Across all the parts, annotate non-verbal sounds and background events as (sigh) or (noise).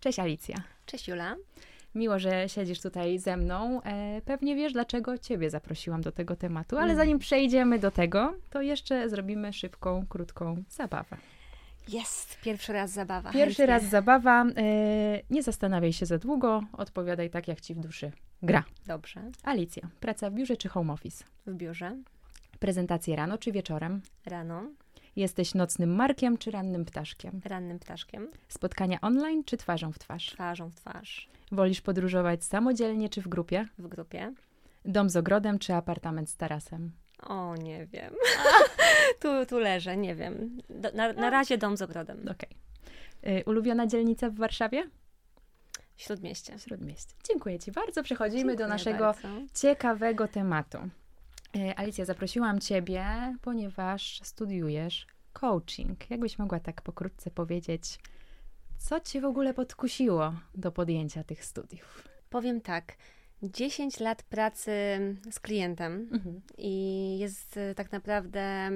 Cześć Alicja. Cześć Jula. Miło, że siedzisz tutaj ze mną. E, pewnie wiesz, dlaczego Ciebie zaprosiłam do tego tematu, ale Mm. zanim przejdziemy do tego, to jeszcze zrobimy szybką, krótką zabawę. Jest, pierwszy raz zabawa. Pierwszy chętnie. raz zabawa. E, nie zastanawiaj się za długo, odpowiadaj tak, jak Ci w duszy gra. Dobrze. Alicja, praca w biurze czy home office? W biurze, Prezentacje rano czy wieczorem? rano, Jesteś nocnym markiem czy rannym ptaszkiem? rannym ptaszkiem, Spotkania online czy twarzą w twarz? twarzą w twarz, Wolisz podróżować samodzielnie czy w grupie? w grupie. Dom z ogrodem czy apartament z tarasem? O, nie wiem. (laughs) tu, tu leżę, nie wiem. Do, na, na razie dom z ogrodem. Okej. Y, Ulubiona dzielnica w Warszawie? Śródmieście. Śródmieście. Dziękuję Ci bardzo. Przechodzimy do Dziękuję naszego bardzo. ciekawego tematu. Y, Alicja, zaprosiłam Ciebie, ponieważ studiujesz coaching. Jakbyś mogła tak pokrótce powiedzieć, co Cię w ogóle podkusiło do podjęcia tych studiów? Powiem tak. 10 lat pracy z klientem i jest y, tak naprawdę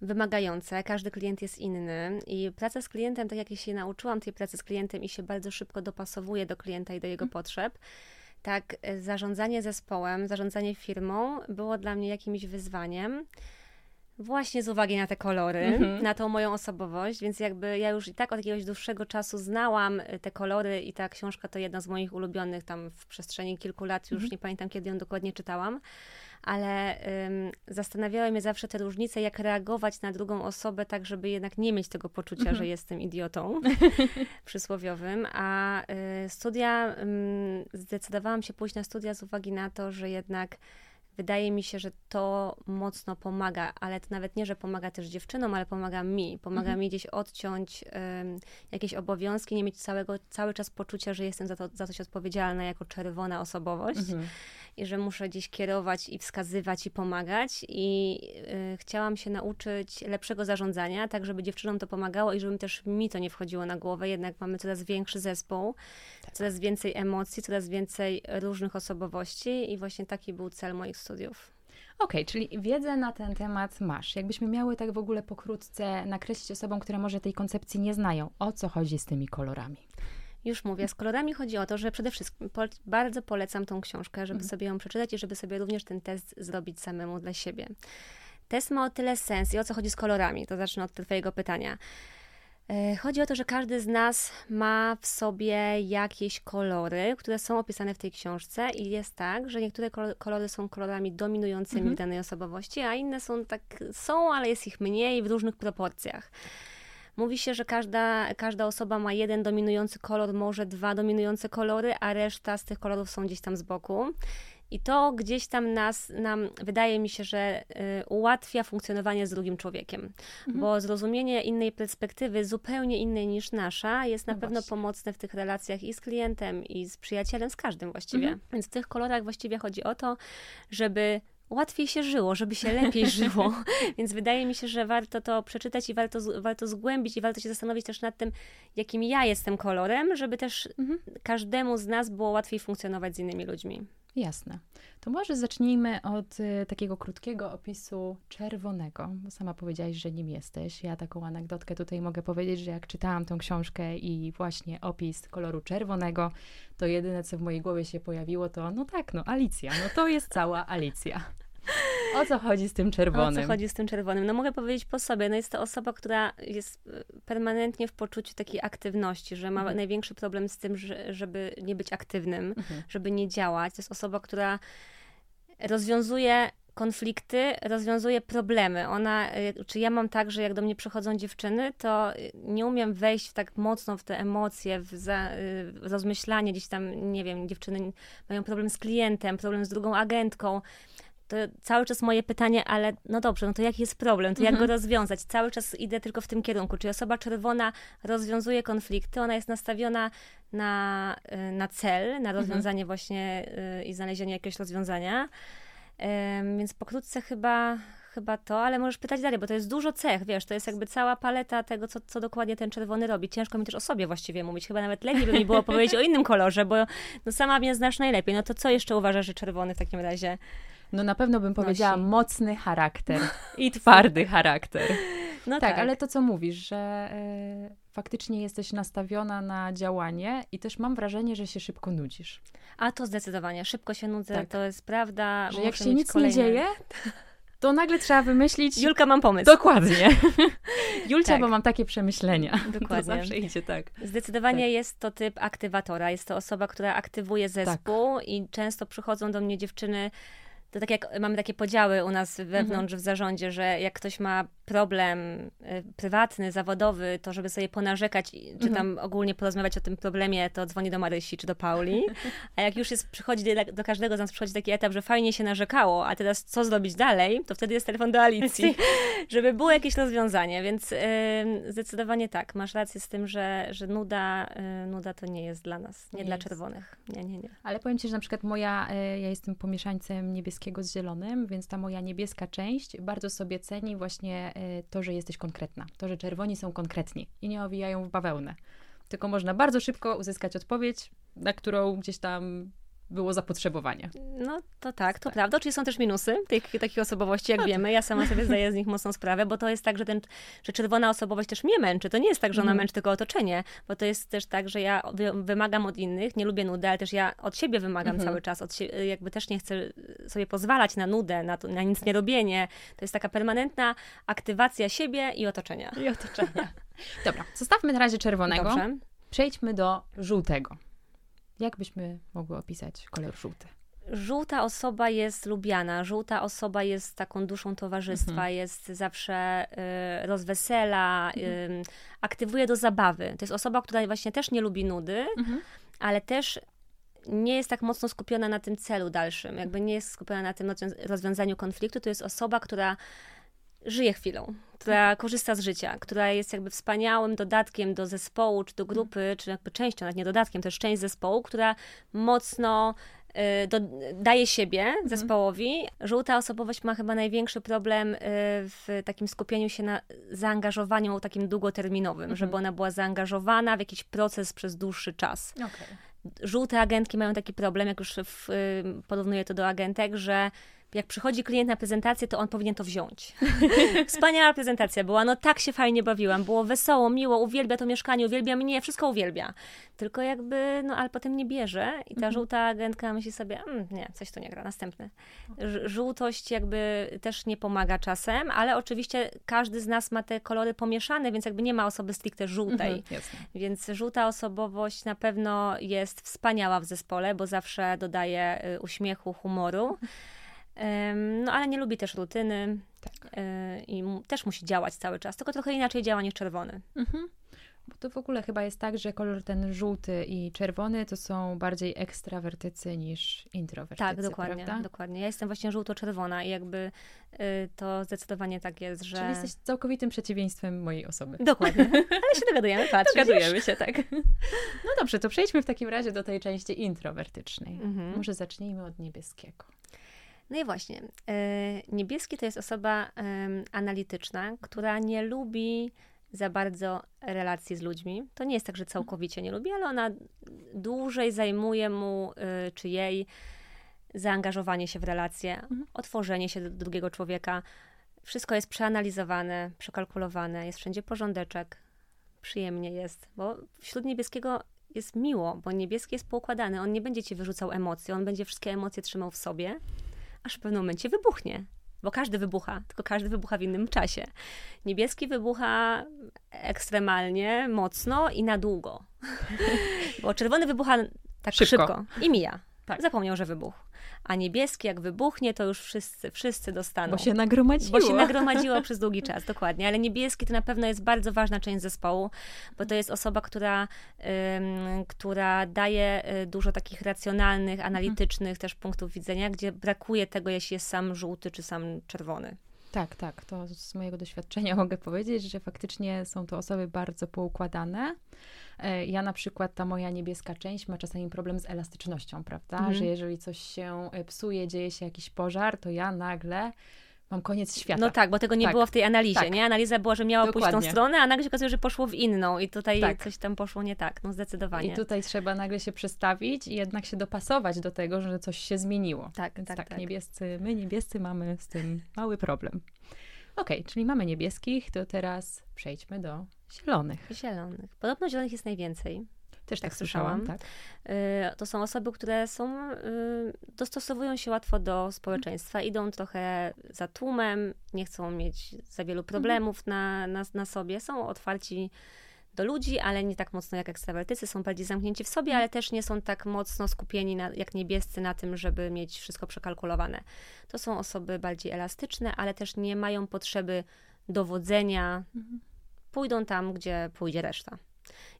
wymagające. Każdy klient jest inny i praca z klientem, tak jak ja się nauczyłam tej pracy z klientem i się bardzo szybko dopasowuje do klienta i do jego potrzeb, tak y, zarządzanie zespołem, zarządzanie firmą było dla mnie jakimś wyzwaniem. Właśnie z uwagi na te kolory, Mhm. na tą moją osobowość, więc jakby ja już i tak od jakiegoś dłuższego czasu znałam y, te kolory i ta książka to jedna z moich ulubionych tam w przestrzeni kilku lat, już Mhm. nie pamiętam kiedy ją dokładnie czytałam, ale ym, zastanawiały mnie zawsze te różnice, jak reagować na drugą osobę, tak żeby jednak nie mieć tego poczucia, Mhm. że jestem idiotą (laughs) przysłowiowym, a y, studia, ym, zdecydowałam się pójść na studia z uwagi na to, że jednak wydaje mi się, że to mocno pomaga, ale to nawet nie, że pomaga też dziewczynom, ale pomaga mi. Pomaga Mhm. mi gdzieś odciąć ym, jakieś obowiązki, nie mieć całego, cały czas poczucia, że jestem za, to, za coś odpowiedzialna jako czerwona osobowość i że muszę gdzieś kierować i wskazywać i pomagać. I y, chciałam się nauczyć lepszego zarządzania, tak żeby dziewczynom to pomagało i żeby też mi to nie wchodziło na głowę. Jednak mamy coraz większy zespół, coraz więcej emocji, coraz więcej różnych osobowości i właśnie taki był cel moich studiów. Okej, czyli wiedzę na ten temat masz. Jakbyśmy miały tak w ogóle pokrótce nakreślić osobom, które może tej koncepcji nie znają, o co chodzi z tymi kolorami. Już mówię, z kolorami chodzi o to, że przede wszystkim po, bardzo polecam tą książkę, żeby Mhm. sobie ją przeczytać i żeby sobie również ten test zrobić samemu dla siebie. Test ma o tyle sens i o co chodzi z kolorami, to zacznę od Twojego pytania. E, Chodzi o to, że każdy z nas ma w sobie jakieś kolory, które są opisane w tej książce i jest tak, że niektóre kolo- kolory są kolorami dominującymi Mhm. w danej osobowości, a inne są tak, są, ale jest ich mniej w różnych proporcjach. Mówi się, że każda, każda osoba ma jeden dominujący kolor, może dwa dominujące kolory, a reszta z tych kolorów są gdzieś tam z boku. I to gdzieś tam nas, nam, wydaje mi się, że y, ułatwia funkcjonowanie z drugim człowiekiem, Mhm. bo zrozumienie innej perspektywy, zupełnie innej niż nasza, jest na No pewno właśnie. pomocne w tych relacjach i z klientem, i z przyjacielem, z każdym właściwie. Mhm. Więc w tych kolorach właściwie chodzi o to, żeby łatwiej się żyło, żeby się lepiej (laughs) żyło. Więc wydaje mi się, że warto to przeczytać i warto, warto zgłębić i warto się zastanowić też nad tym, jakim ja jestem kolorem, żeby też Mhm. każdemu z nas było łatwiej funkcjonować z innymi ludźmi. Jasne. To może zacznijmy od y, takiego krótkiego opisu czerwonego, bo sama powiedziałaś, że nim jesteś. Ja taką anegdotkę tutaj mogę powiedzieć, że jak czytałam tą książkę i właśnie opis koloru czerwonego, to jedyne, co w mojej głowie się pojawiło, to no tak, no Alicja, no to jest cała Alicja. O co chodzi z tym O czerwonym? co chodzi z tym czerwonym? No mogę powiedzieć po sobie, no jest to osoba, która jest y, permanentnie w poczuciu takiej aktywności, że ma Mhm. największy problem z tym, że, żeby nie być aktywnym, Mhm. żeby nie działać. To jest osoba, która rozwiązuje konflikty, rozwiązuje problemy. Ona, y, czy ja mam tak, że jak do mnie przychodzą dziewczyny, to y, nie umiem wejść w tak mocno w te emocje, w, za, w rozmyślanie gdzieś tam, nie wiem, dziewczyny mają problem z klientem, problem z drugą agentką. To cały czas moje pytanie, ale no dobrze, no to jaki jest problem, to jak Mhm. go rozwiązać? Cały czas idę tylko w tym kierunku. Czyli osoba czerwona rozwiązuje konflikty, ona jest nastawiona na, y, na cel, na rozwiązanie właśnie y, i znalezienie jakiegoś rozwiązania. Więc pokrótce chyba, chyba to, ale możesz pytać dalej, bo to jest dużo cech, wiesz, to jest jakby cała paleta tego, co, co dokładnie ten czerwony robi. Ciężko mi też o sobie właściwie mówić, chyba nawet lepiej by mi było powiedzieć o innym kolorze, bo no sama mnie znasz najlepiej. No to co jeszcze uważasz, że czerwony w takim razie? No na pewno bym powiedziała Nosi. mocny charakter, (laughs) I twardy charakter. No tak, tak, ale to co mówisz, że e, faktycznie jesteś nastawiona na działanie i też mam wrażenie, że się szybko nudzisz. A to zdecydowanie, szybko się nudzę, tak. to jest prawda. Że jak się nic kolejne... nie dzieje, (laughs) to nagle trzeba wymyślić. Julka, mam pomysł. Dokładnie. (laughs) Julcia, tak. bo mam takie przemyślenia. Dokładnie. To zawsze idzie tak. Zdecydowanie tak. jest to typ aktywatora. Jest to osoba, która aktywuje zespół tak. i często przychodzą do mnie dziewczyny to tak jak mamy takie podziały u nas wewnątrz w zarządzie, że jak ktoś ma problem y, prywatny, zawodowy, to żeby sobie ponarzekać, czy mhm. tam ogólnie porozmawiać o tym problemie, to dzwoni do Marysi czy do Pauli. (laughs) A jak już jest, przychodzi do, każdego z nas przychodzi taki etap, że fajnie się narzekało, a teraz co zrobić dalej, to wtedy jest telefon do Alicji, (laughs) (laughs) żeby było jakieś rozwiązanie. Więc y, zdecydowanie tak, masz rację z tym, że, że nuda, y, nuda to nie jest dla nas, nie, nie dla jest. czerwonych. Nie, nie, nie. Ale powiem ci, że na przykład moja, y, ja jestem pomieszańcem niebieskiego z zielonym, więc ta moja niebieska część bardzo sobie ceni właśnie to, że jesteś konkretna, to, że czerwoni są konkretni i nie owijają w bawełnę. Tylko można bardzo szybko uzyskać odpowiedź, na którą gdzieś tam było zapotrzebowanie. No to tak, to tak. prawda. Czyli są też minusy tych, takich osobowości, jak no wiemy. Ja sama sobie zdaję z nich mocną sprawę, bo to jest tak, że, ten, że czerwona osobowość też mnie męczy. To nie jest tak, że ona mm. męczy tylko otoczenie, bo to jest też tak, że ja wymagam od innych, nie lubię nudy, ale też ja od siebie wymagam mm -hmm. cały czas. Od jakby też nie chcę sobie pozwalać na nudę, na, to, na nic nie robienie. To jest taka permanentna aktywacja siebie i otoczenia. I otoczenia. Dobra, zostawmy na razie czerwonego. Dobrze. Przejdźmy do żółtego. Jak byśmy mogły opisać kolor żółty? Żółta osoba jest lubiana, żółta osoba jest taką duszą towarzystwa, mhm. jest zawsze y, rozwesela, y, aktywuje do zabawy. To jest osoba, która właśnie też nie lubi nudy, mhm. ale też nie jest tak mocno skupiona na tym celu dalszym, jakby nie jest skupiona na tym rozwiązaniu konfliktu. To jest osoba, która żyje chwilą, która korzysta z życia, która jest jakby wspaniałym dodatkiem do zespołu, czy do grupy, czy jakby częścią, nawet nie dodatkiem, to jest część zespołu, która mocno y, do, daje siebie mhm. zespołowi. Żółta osobowość ma chyba największy problem y, w takim skupieniu się na zaangażowaniu takim długoterminowym, mhm. żeby ona była zaangażowana w jakiś proces przez dłuższy czas. Okay. Żółte agentki mają taki problem, jak już w, y, porównuję to do agentek, że jak przychodzi klient na prezentację, to on powinien to wziąć. (laughs) Wspaniała prezentacja była, no tak się fajnie bawiłam, było wesoło, miło, uwielbia to mieszkanie, uwielbia mnie, wszystko uwielbia. Tylko jakby, no ale potem nie bierze i ta mhm. żółta agentka myśli sobie, mm, nie, coś tu nie gra, następny. Żółtość jakby też nie pomaga czasem, ale oczywiście każdy z nas ma te kolory pomieszane, więc jakby nie ma osoby stricte żółtej. Mhm, więc żółta osobowość na pewno jest wspaniała w zespole, bo zawsze dodaje y, uśmiechu, humoru. No ale nie lubi też rutyny tak. E, i też musi działać cały czas, tylko trochę inaczej działa niż czerwony. Mhm. Bo to w ogóle chyba jest tak, że kolor ten żółty i czerwony to są bardziej ekstrawertycy niż introwertycy. Tak, dokładnie, prawda? dokładnie. Ja jestem właśnie żółto-czerwona i jakby y, to zdecydowanie tak jest, że... Czyli jesteś całkowitym przeciwieństwem mojej osoby. Dokładnie. (laughs) Ale się dogadujemy, patrz. Dogadujemy się, tak. No dobrze, to przejdźmy w takim razie do tej części introwertycznej. Mhm. Może zacznijmy od niebieskiego. No i właśnie, e, niebieski to jest osoba analityczna, która nie lubi za bardzo relacji z ludźmi. To nie jest tak, że całkowicie nie lubi, ale ona dłużej zajmuje mu e, czy jej zaangażowanie się w relacje, mhm. otworzenie się do drugiego człowieka. Wszystko jest przeanalizowane, przekalkulowane, jest wszędzie porządeczek, przyjemnie jest, bo wśród niebieskiego jest miło, bo niebieski jest poukładany, on nie będzie ci wyrzucał emocji, on będzie wszystkie emocje trzymał w sobie aż w pewnym momencie wybuchnie. Bo każdy wybucha, tylko każdy wybucha w innym czasie. Niebieski wybucha ekstremalnie, mocno i na długo. (laughs) Bo czerwony wybucha tak szybko, szybko i mija. Tak. Zapomniał, że wybuchł a niebieski jak wybuchnie, to już wszyscy, wszyscy dostaną. Bo się nagromadziło. Bo się (laughs) nagromadziło przez długi czas, dokładnie. Ale niebieski to na pewno jest bardzo ważna część zespołu, bo to jest osoba, która, ym, która daje y, dużo takich racjonalnych, analitycznych mhm. też punktów widzenia, gdzie brakuje tego, jeśli jest sam żółty czy sam czerwony. Tak, tak. To z mojego doświadczenia (laughs) mogę powiedzieć, że faktycznie są to osoby bardzo poukładane. E, ja na przykład, ta moja niebieska część ma czasami problem z elastycznością, prawda? Mhm. Że jeżeli coś się e, psuje, dzieje się jakiś pożar, to ja nagle mam koniec świata. No tak, bo tego nie tak. było w tej analizie, tak. nie? Analiza była, że miała Dokładnie. pójść tą stronę, a nagle się okazuje, że poszło w inną i tutaj tak. coś tam poszło nie tak, no zdecydowanie. I tutaj trzeba nagle się przestawić i jednak się dopasować do tego, że coś się zmieniło. Tak, Więc tak, tak, tak. Niebiescy, my niebiescy mamy z tym mały problem. Ok, czyli mamy niebieskich, to teraz przejdźmy do Zielonych. Zielonych. Podobno zielonych jest najwięcej. Też tak, tak słyszałam, tak. Y, to są osoby, które są, y, dostosowują się łatwo do społeczeństwa, idą trochę za tłumem, nie chcą mieć za wielu problemów na, na, na sobie, są otwarci do ludzi, ale nie tak mocno jak ekstrawertycy, są bardziej zamknięci w sobie, ale też nie są tak mocno skupieni na, jak niebiescy na tym, żeby mieć wszystko przekalkulowane. To są osoby bardziej elastyczne, ale też nie mają potrzeby dowodzenia. Mhm. Pójdą tam, gdzie pójdzie reszta.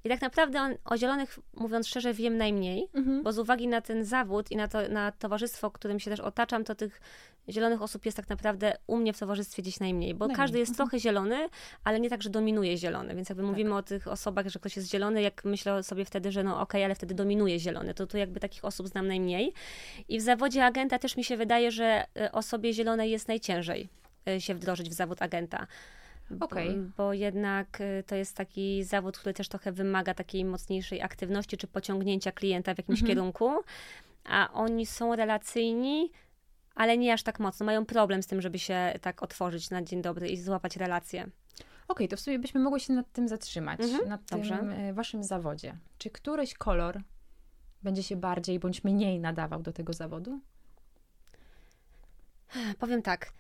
I tak naprawdę on, o zielonych, mówiąc szczerze, wiem najmniej, mhm. bo z uwagi na ten zawód i na, to, na towarzystwo, którym się też otaczam, to tych zielonych osób jest tak naprawdę u mnie w towarzystwie gdzieś najmniej, bo najmniej. każdy jest mhm. trochę zielony, ale nie tak, że dominuje zielony. Więc jakby tak. mówimy o tych osobach, że ktoś jest zielony, jak myślę sobie wtedy, że no okej, okay, ale wtedy dominuje zielony, to tu jakby takich osób znam najmniej. I w zawodzie agenta też mi się wydaje, że e, osobie zielonej jest najciężej e, się wdrożyć w zawód agenta. Okay. Bo, jednak y, to jest taki zawód, który też trochę wymaga takiej mocniejszej aktywności czy pociągnięcia klienta w jakimś mhm. kierunku, a oni są relacyjni, ale nie aż tak mocno. Mają problem z tym, żeby się tak otworzyć na dzień dobry i złapać relacje. Okej, okay, to w sumie byśmy mogły się nad tym zatrzymać, mhm, nad tym dobrze. Y, waszym zawodzie. Czy któryś kolor będzie się bardziej bądź mniej nadawał do tego zawodu? Powiem tak.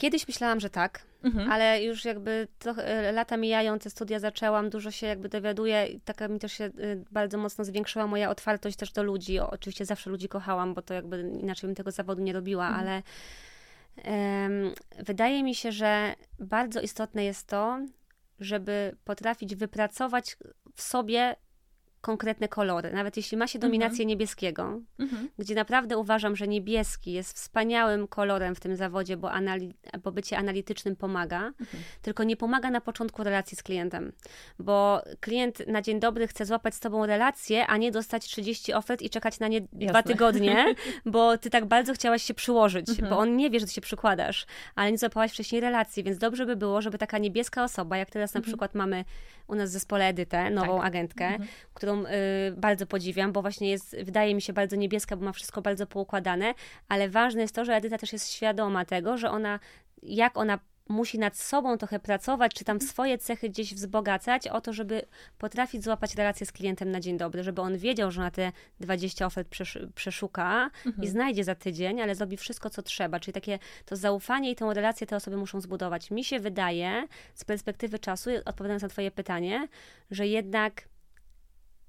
Kiedyś myślałam, że tak, mhm. ale już jakby trochę e, lata mijają, te studia zaczęłam, dużo się jakby dowiaduję i taka mi też się e, bardzo mocno zwiększyła moja otwartość też do ludzi. O, oczywiście zawsze ludzi kochałam, bo to jakby inaczej bym tego zawodu nie robiła, mhm. ale um, wydaje mi się, że bardzo istotne jest to, żeby potrafić wypracować w sobie konkretne kolory. Nawet jeśli ma się mhm. dominację niebieskiego, mhm. gdzie naprawdę uważam, że niebieski jest wspaniałym kolorem w tym zawodzie, bo, anali- bo bycie analitycznym pomaga, mhm. tylko nie pomaga na początku relacji z klientem. Bo klient na dzień dobry chce złapać z tobą relację, a nie dostać 30 ofert i czekać na nie Jasne. dwa tygodnie, (laughs) bo ty tak bardzo chciałaś się przyłożyć, bo on nie wie, że ty się przykładasz, ale nie złapałaś wcześniej relacji, więc dobrze by było, żeby taka niebieska osoba, jak teraz na przykład mamy u nas w zespole Edytę, nową tak. agentkę, którą którą y, bardzo podziwiam, bo właśnie jest, wydaje mi się, bardzo niebieska, bo ma wszystko bardzo poukładane, ale ważne jest to, że Edyta też jest świadoma tego, że ona, jak ona musi nad sobą trochę pracować, czy tam swoje cechy gdzieś wzbogacać, o to, żeby potrafić złapać relację z klientem na dzień dobry, żeby on wiedział, że na te 20 ofert przeszuka mhm. i znajdzie za tydzień, ale zrobi wszystko, co trzeba. Czyli takie to zaufanie i tę relację te osoby muszą zbudować. Mi się wydaje, z perspektywy czasu, odpowiadając na Twoje pytanie, że jednak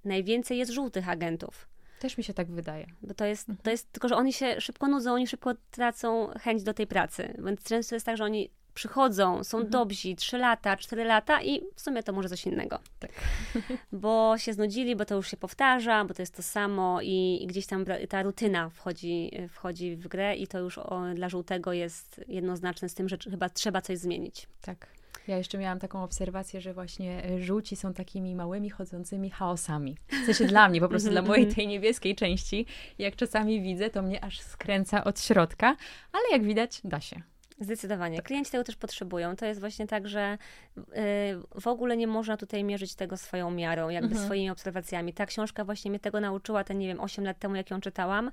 najwięcej jest żółtych agentów. Też mi się tak wydaje. Bo to jest, to jest tylko, że oni się szybko nudzą, oni szybko tracą chęć do tej pracy. Więc często jest tak, że oni przychodzą, są mhm. dobrzy, 3 lata, 4 lata i w sumie to może coś innego. Tak. (laughs) Bo się znudzili, bo to już się powtarza, bo to jest to samo i, gdzieś tam ta rutyna wchodzi, wchodzi w grę i to już o, dla żółtego jest jednoznaczne z tym, że chyba trzeba coś zmienić. Tak. Ja jeszcze miałam taką obserwację, że właśnie e, żółci są takimi małymi, chodzącymi chaosami. W sensie dla mnie, po prostu dla mojej tej niebieskiej części. Jak czasami widzę, to mnie aż skręca od środka, ale jak widać, da się. Zdecydowanie. Tak. Klienci tego też potrzebują. To jest właśnie tak, że y, w ogóle nie można tutaj mierzyć tego swoją miarą, jakby mhm. swoimi obserwacjami. Ta książka właśnie mnie tego nauczyła, ten, nie wiem, 8 lat temu, jak ją czytałam,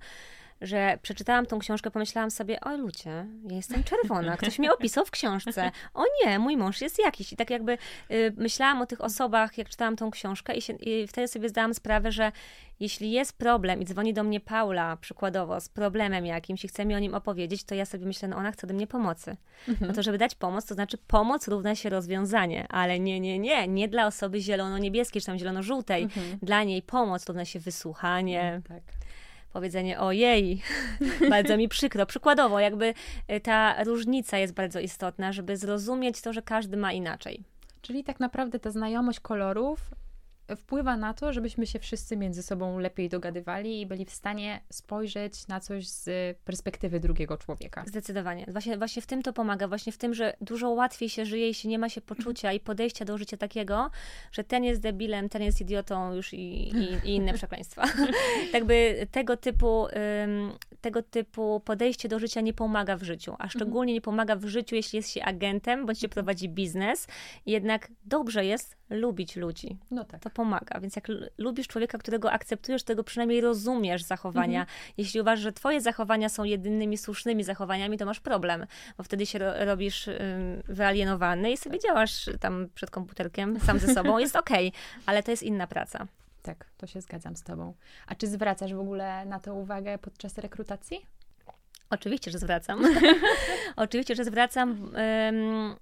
że przeczytałam tą książkę, pomyślałam sobie, oj ludzie, ja jestem czerwona, ktoś mnie opisał w książce. O nie, mój mąż jest jakiś. I tak jakby y, myślałam o tych osobach, jak czytałam tą książkę i, się, i wtedy sobie zdałam sprawę, że jeśli jest problem i dzwoni do mnie Paula przykładowo z problemem jakimś i chce mi o nim opowiedzieć, to ja sobie myślę, no ona chce do mnie pomocy. Mhm. No to żeby dać pomoc, to znaczy pomoc równa się rozwiązanie, ale nie, nie, nie, nie dla osoby zielono-niebieskiej czy tam zielono-żółtej. Mhm. Dla niej pomoc równa się wysłuchanie. tak powiedzenie ojej, (laughs) bardzo mi przykro. Przykładowo, jakby y, ta różnica jest bardzo istotna, żeby zrozumieć to, że każdy ma inaczej. Czyli tak naprawdę ta znajomość kolorów wpływa na to, żebyśmy się wszyscy między sobą lepiej dogadywali i byli w stanie spojrzeć na coś z perspektywy drugiego człowieka. Zdecydowanie. Właśnie, właśnie w tym to pomaga, właśnie w tym, że dużo łatwiej się żyje, jeśli nie ma się poczucia i podejścia do życia takiego, że ten jest debilem, ten jest idiotą już i, i, i inne przekleństwa. (laughs) tak by tego typu, tego typu podejście do życia nie pomaga w życiu, a szczególnie nie pomaga w życiu, jeśli jest się agentem, bądź się prowadzi biznes. Jednak dobrze jest lubić ludzi. No tak. To pomaga. Więc jak lubisz człowieka, którego akceptujesz, tego przynajmniej rozumiesz zachowania. Mhm. Jeśli uważasz, że twoje zachowania są jedynymi słusznymi zachowaniami, to masz problem, bo wtedy się ro robisz wyalienowany i sobie działasz tam przed komputerkiem sam ze sobą. Jest (laughs) okej, okay, ale to jest inna praca. Tak, to się zgadzam z tobą. A czy zwracasz w ogóle na to uwagę podczas rekrutacji? Oczywiście, że zwracam. (laughs) Oczywiście, że zwracam. Um,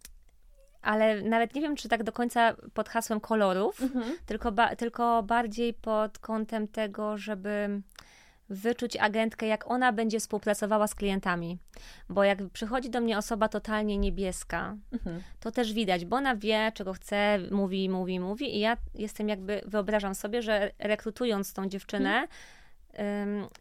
ale nawet nie wiem, czy tak do końca pod hasłem kolorów, mhm. tylko, ba, tylko bardziej pod kątem tego, żeby wyczuć agentkę, jak ona będzie współpracowała z klientami. Bo jak przychodzi do mnie osoba totalnie niebieska, mhm. to też widać, bo ona wie, czego chce, mówi, mówi, mówi i ja jestem jakby, wyobrażam sobie, że rekrutując tą dziewczynę, mhm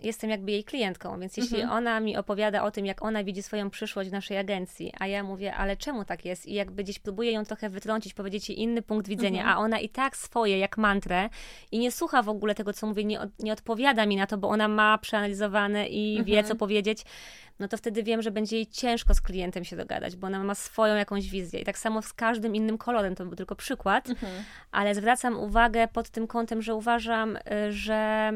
jestem jakby jej klientką, więc jeśli mhm. ona mi opowiada o tym, jak ona widzi swoją przyszłość w naszej agencji, a ja mówię, ale czemu tak jest? I jakby gdzieś próbuję ją trochę wytrącić, powiedzieć jej inny punkt widzenia, mhm. a ona i tak swoje, jak mantrę i nie słucha w ogóle tego, co mówię, nie, nie odpowiada mi na to, bo ona ma przeanalizowane i mhm. wie, co powiedzieć, no to wtedy wiem, że będzie jej ciężko z klientem się dogadać, bo ona ma swoją jakąś wizję. I tak samo z każdym innym kolorem, to był tylko przykład, mhm. ale zwracam uwagę pod tym kątem, że uważam, y, że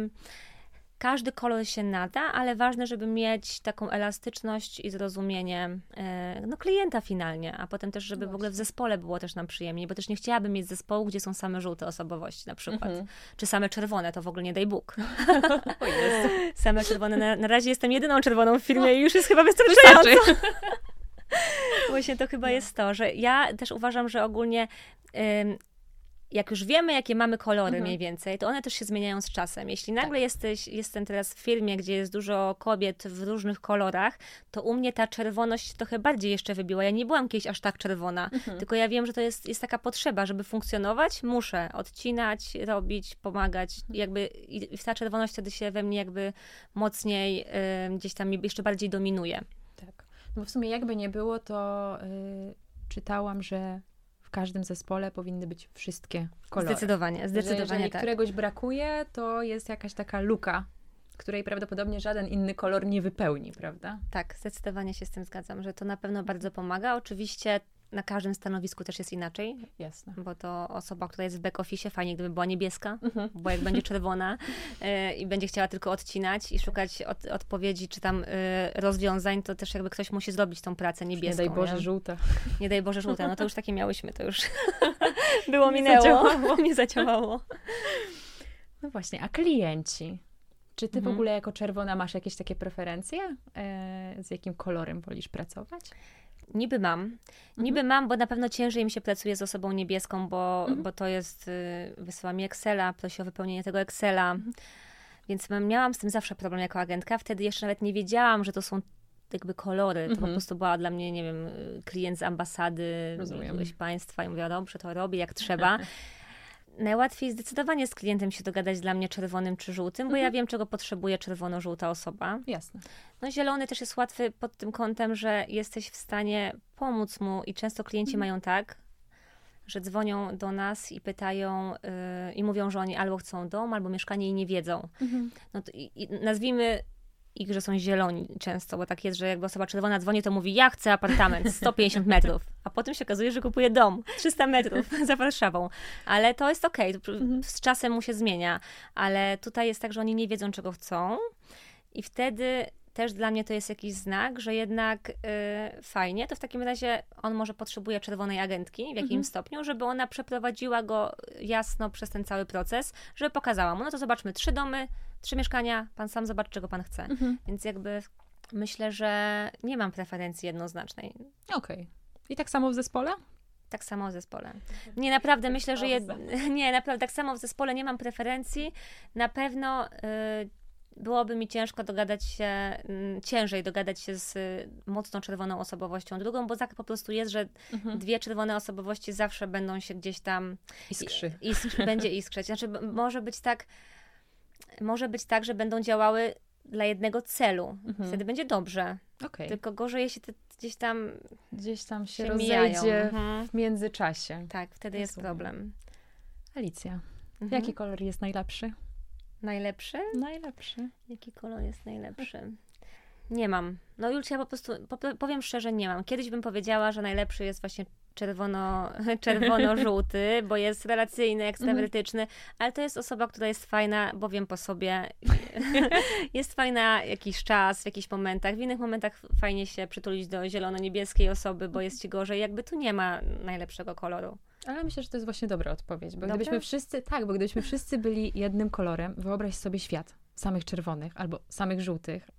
każdy kolor się nada, ale ważne, żeby mieć taką elastyczność i zrozumienie e, no, klienta finalnie, a potem też, żeby w ogóle w zespole było też nam przyjemniej, bo też nie chciałabym mieć zespołu, gdzie są same żółte osobowości na przykład, mhm. czy same czerwone, to w ogóle nie daj Bóg. (laughs) (laughs) same czerwone, na, na, razie jestem jedyną czerwoną w firmie i już jest chyba wystarczająco. (laughs) Właśnie to chyba no. jest to, że ja też uważam, że ogólnie jak już wiemy, jakie mamy kolory mhm. mniej więcej, to one też się zmieniają z czasem. Jeśli nagle tak. jesteś, jestem teraz w firmie, gdzie jest dużo kobiet w różnych kolorach, to u mnie ta czerwoność trochę bardziej jeszcze wybiła. Ja nie byłam kiedyś aż tak czerwona, mhm. tylko ja wiem, że to jest, jest taka potrzeba, żeby funkcjonować, muszę odcinać, robić, pomagać. Mhm. Jakby i ta czerwoność wtedy się we mnie jakby mocniej y, gdzieś tam jeszcze bardziej dominuje. Tak. No w sumie jakby nie było, to y, czytałam, że w każdym zespole powinny być wszystkie kolory. Zdecydowanie, zdecydowanie że jeżeli tak. któregoś brakuje, to jest jakaś taka luka, której prawdopodobnie żaden inny kolor nie wypełni, prawda? Tak, zdecydowanie się z tym zgadzam, że to na pewno bardzo pomaga. Oczywiście na każdym stanowisku też jest inaczej. Jasne. Bo to osoba, która jest w back office, fajnie gdyby była niebieska, mhm. bo jak będzie czerwona y, (laughs) i będzie chciała tylko odcinać i szukać od, odpowiedzi czy tam y, rozwiązań, to też jakby ktoś musi zrobić tą pracę niebieską. Nie daj Boże nie? żółta. Nie daj Boże żółta. No to już takie miałyśmy, to już (laughs) było, minęło. Zadziałało. (laughs) Nie zadziałało. No właśnie, a klienci? Czy ty mhm. w ogóle jako czerwona masz jakieś takie preferencje? E, z jakim kolorem wolisz pracować? Niby mam. Mhm. Niby mam, bo na pewno ciężej mi się pracuje z osobą niebieską, bo, mhm. bo to jest, y, wysyła mi Excela, prosi o wypełnienie tego Excela. Mhm. Więc miałam z tym zawsze problem jako agentka. Wtedy jeszcze nawet nie wiedziałam, że to są jakby kolory. To po mhm. prostu była dla mnie, nie wiem, klient z ambasady, jakiegoś państwa i mówiła, dobrze, to robię jak (laughs) trzeba. Najłatwiej zdecydowanie z klientem się dogadać dla mnie czerwonym czy żółtym, bo mhm. ja wiem, czego potrzebuje czerwono-żółta osoba. Jasne. No zielony też jest łatwy pod tym kątem, że jesteś w stanie pomóc mu i często klienci mhm. mają tak, że dzwonią do nas i pytają yy, i mówią, że oni albo chcą dom, albo mieszkanie i nie wiedzą. Mhm. No to, i, i nazwijmy i że są zieloni często, bo tak jest, że jakby osoba czerwona dzwoni, to mówi, ja chcę apartament 150 (laughs) metrów, a potem się okazuje, że kupuje dom 300 metrów (laughs) za Warszawą. Ale to jest okej, okay. Mhm. z czasem mu się zmienia, ale tutaj jest tak, że oni nie wiedzą, czego chcą i wtedy też dla mnie to jest jakiś znak, że jednak y, fajnie, to w takim razie on może potrzebuje czerwonej agentki w jakimś mhm. stopniu, żeby ona przeprowadziła go jasno przez ten cały proces, żeby pokazała mu, no to zobaczmy, trzy domy, trzy mieszkania, pan sam zobacz, czego pan chce. Mhm. Więc jakby myślę, że nie mam preferencji jednoznacznej. Okej. Okay. I tak samo w zespole? Tak samo w zespole. Nie, naprawdę myślę, że jed... (laughs) nie, naprawdę tak samo w zespole nie mam preferencji. Na pewno y, byłoby mi ciężko dogadać się, y, ciężej dogadać się z y, mocno czerwoną osobowością drugą, bo tak po prostu jest, że mhm. dwie czerwone osobowości zawsze będą się gdzieś tam iskrzy. Isk, będzie iskrzeć. Znaczy, może być tak, może być tak, że będą działały dla jednego celu. Mhm. Wtedy będzie dobrze. Okay. Tylko gorzej, jeśli te gdzieś tam gdzieś tam się, się rozejdzie mhm. w międzyczasie. Tak, wtedy Rozumiem. jest problem. Alicja, mhm. jaki kolor jest najlepszy? Najlepszy? Najlepszy. Jaki kolor jest najlepszy? Nie mam. No Julcia, po prostu powiem szczerze, nie mam. Kiedyś bym powiedziała, że najlepszy jest właśnie czerwono, (laughs) czerwono-żółty, bo jest relacyjny, ekstrawertyczny, ale to jest osoba, która jest fajna, bo wiem po sobie. (laughs) jest fajna jakiś czas, w jakichś momentach. W innych momentach fajnie się przytulić do zielono-niebieskiej osoby, bo jest ci gorzej. Jakby tu nie ma najlepszego koloru. Ale myślę, że to jest właśnie dobra odpowiedź, bo Dobre? gdybyśmy wszyscy, tak, bo gdybyśmy wszyscy byli jednym kolorem, wyobraź sobie świat samych czerwonych albo samych żółtych,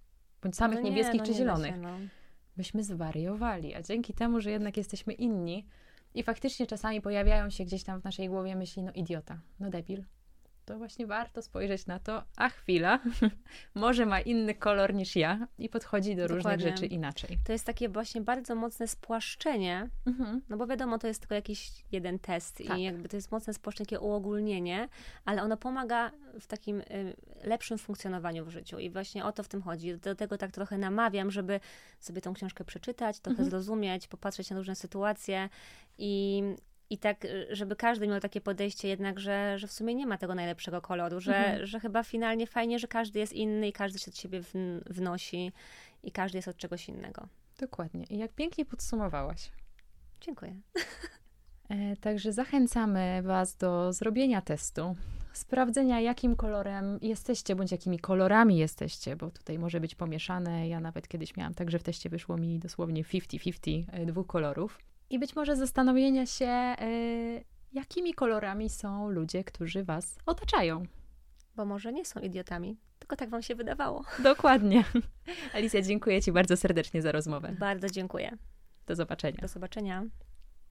bądź samych no nie, niebieskich no czy zielonych. Się, no. Byśmy zwariowali, a dzięki temu, że jednak jesteśmy inni i faktycznie czasami pojawiają się gdzieś tam w naszej głowie myśli, no idiota, no debil, to właśnie warto spojrzeć na to, a chwila, (laughs) może ma inny kolor niż ja i podchodzi do Dokładnie. różnych rzeczy inaczej. To jest takie właśnie bardzo mocne spłaszczenie, mhm. no bo wiadomo, to jest tylko jakiś jeden test tak. i jakby to jest mocne spłaszczenie, takie uogólnienie, ale ono pomaga w takim y, lepszym funkcjonowaniu w życiu i właśnie o to w tym chodzi. Do tego tak trochę namawiam, żeby sobie tą książkę przeczytać, trochę mhm. zrozumieć, popatrzeć na różne sytuacje i, i tak, y, żeby każdy miał takie podejście jednak, że, że w sumie nie ma tego najlepszego koloru, że, mhm. że chyba finalnie fajnie, że każdy jest inny i każdy się od siebie wnosi i każdy jest od czegoś innego. Dokładnie. I jak pięknie podsumowałaś. Dziękuję. E, także zachęcamy Was do zrobienia testu, sprawdzenia, jakim kolorem jesteście, bądź jakimi kolorami jesteście, bo tutaj może być pomieszane. Ja nawet kiedyś miałam tak, że w teście wyszło mi dosłownie 50-50 e, dwóch kolorów i być może zastanowienia się, y, jakimi kolorami są ludzie, którzy was otaczają. Bo może nie są idiotami, tylko tak wam się wydawało. (laughs) Dokładnie. Alicja, dziękuję ci bardzo serdecznie za rozmowę. Bardzo dziękuję. Do zobaczenia. Do zobaczenia.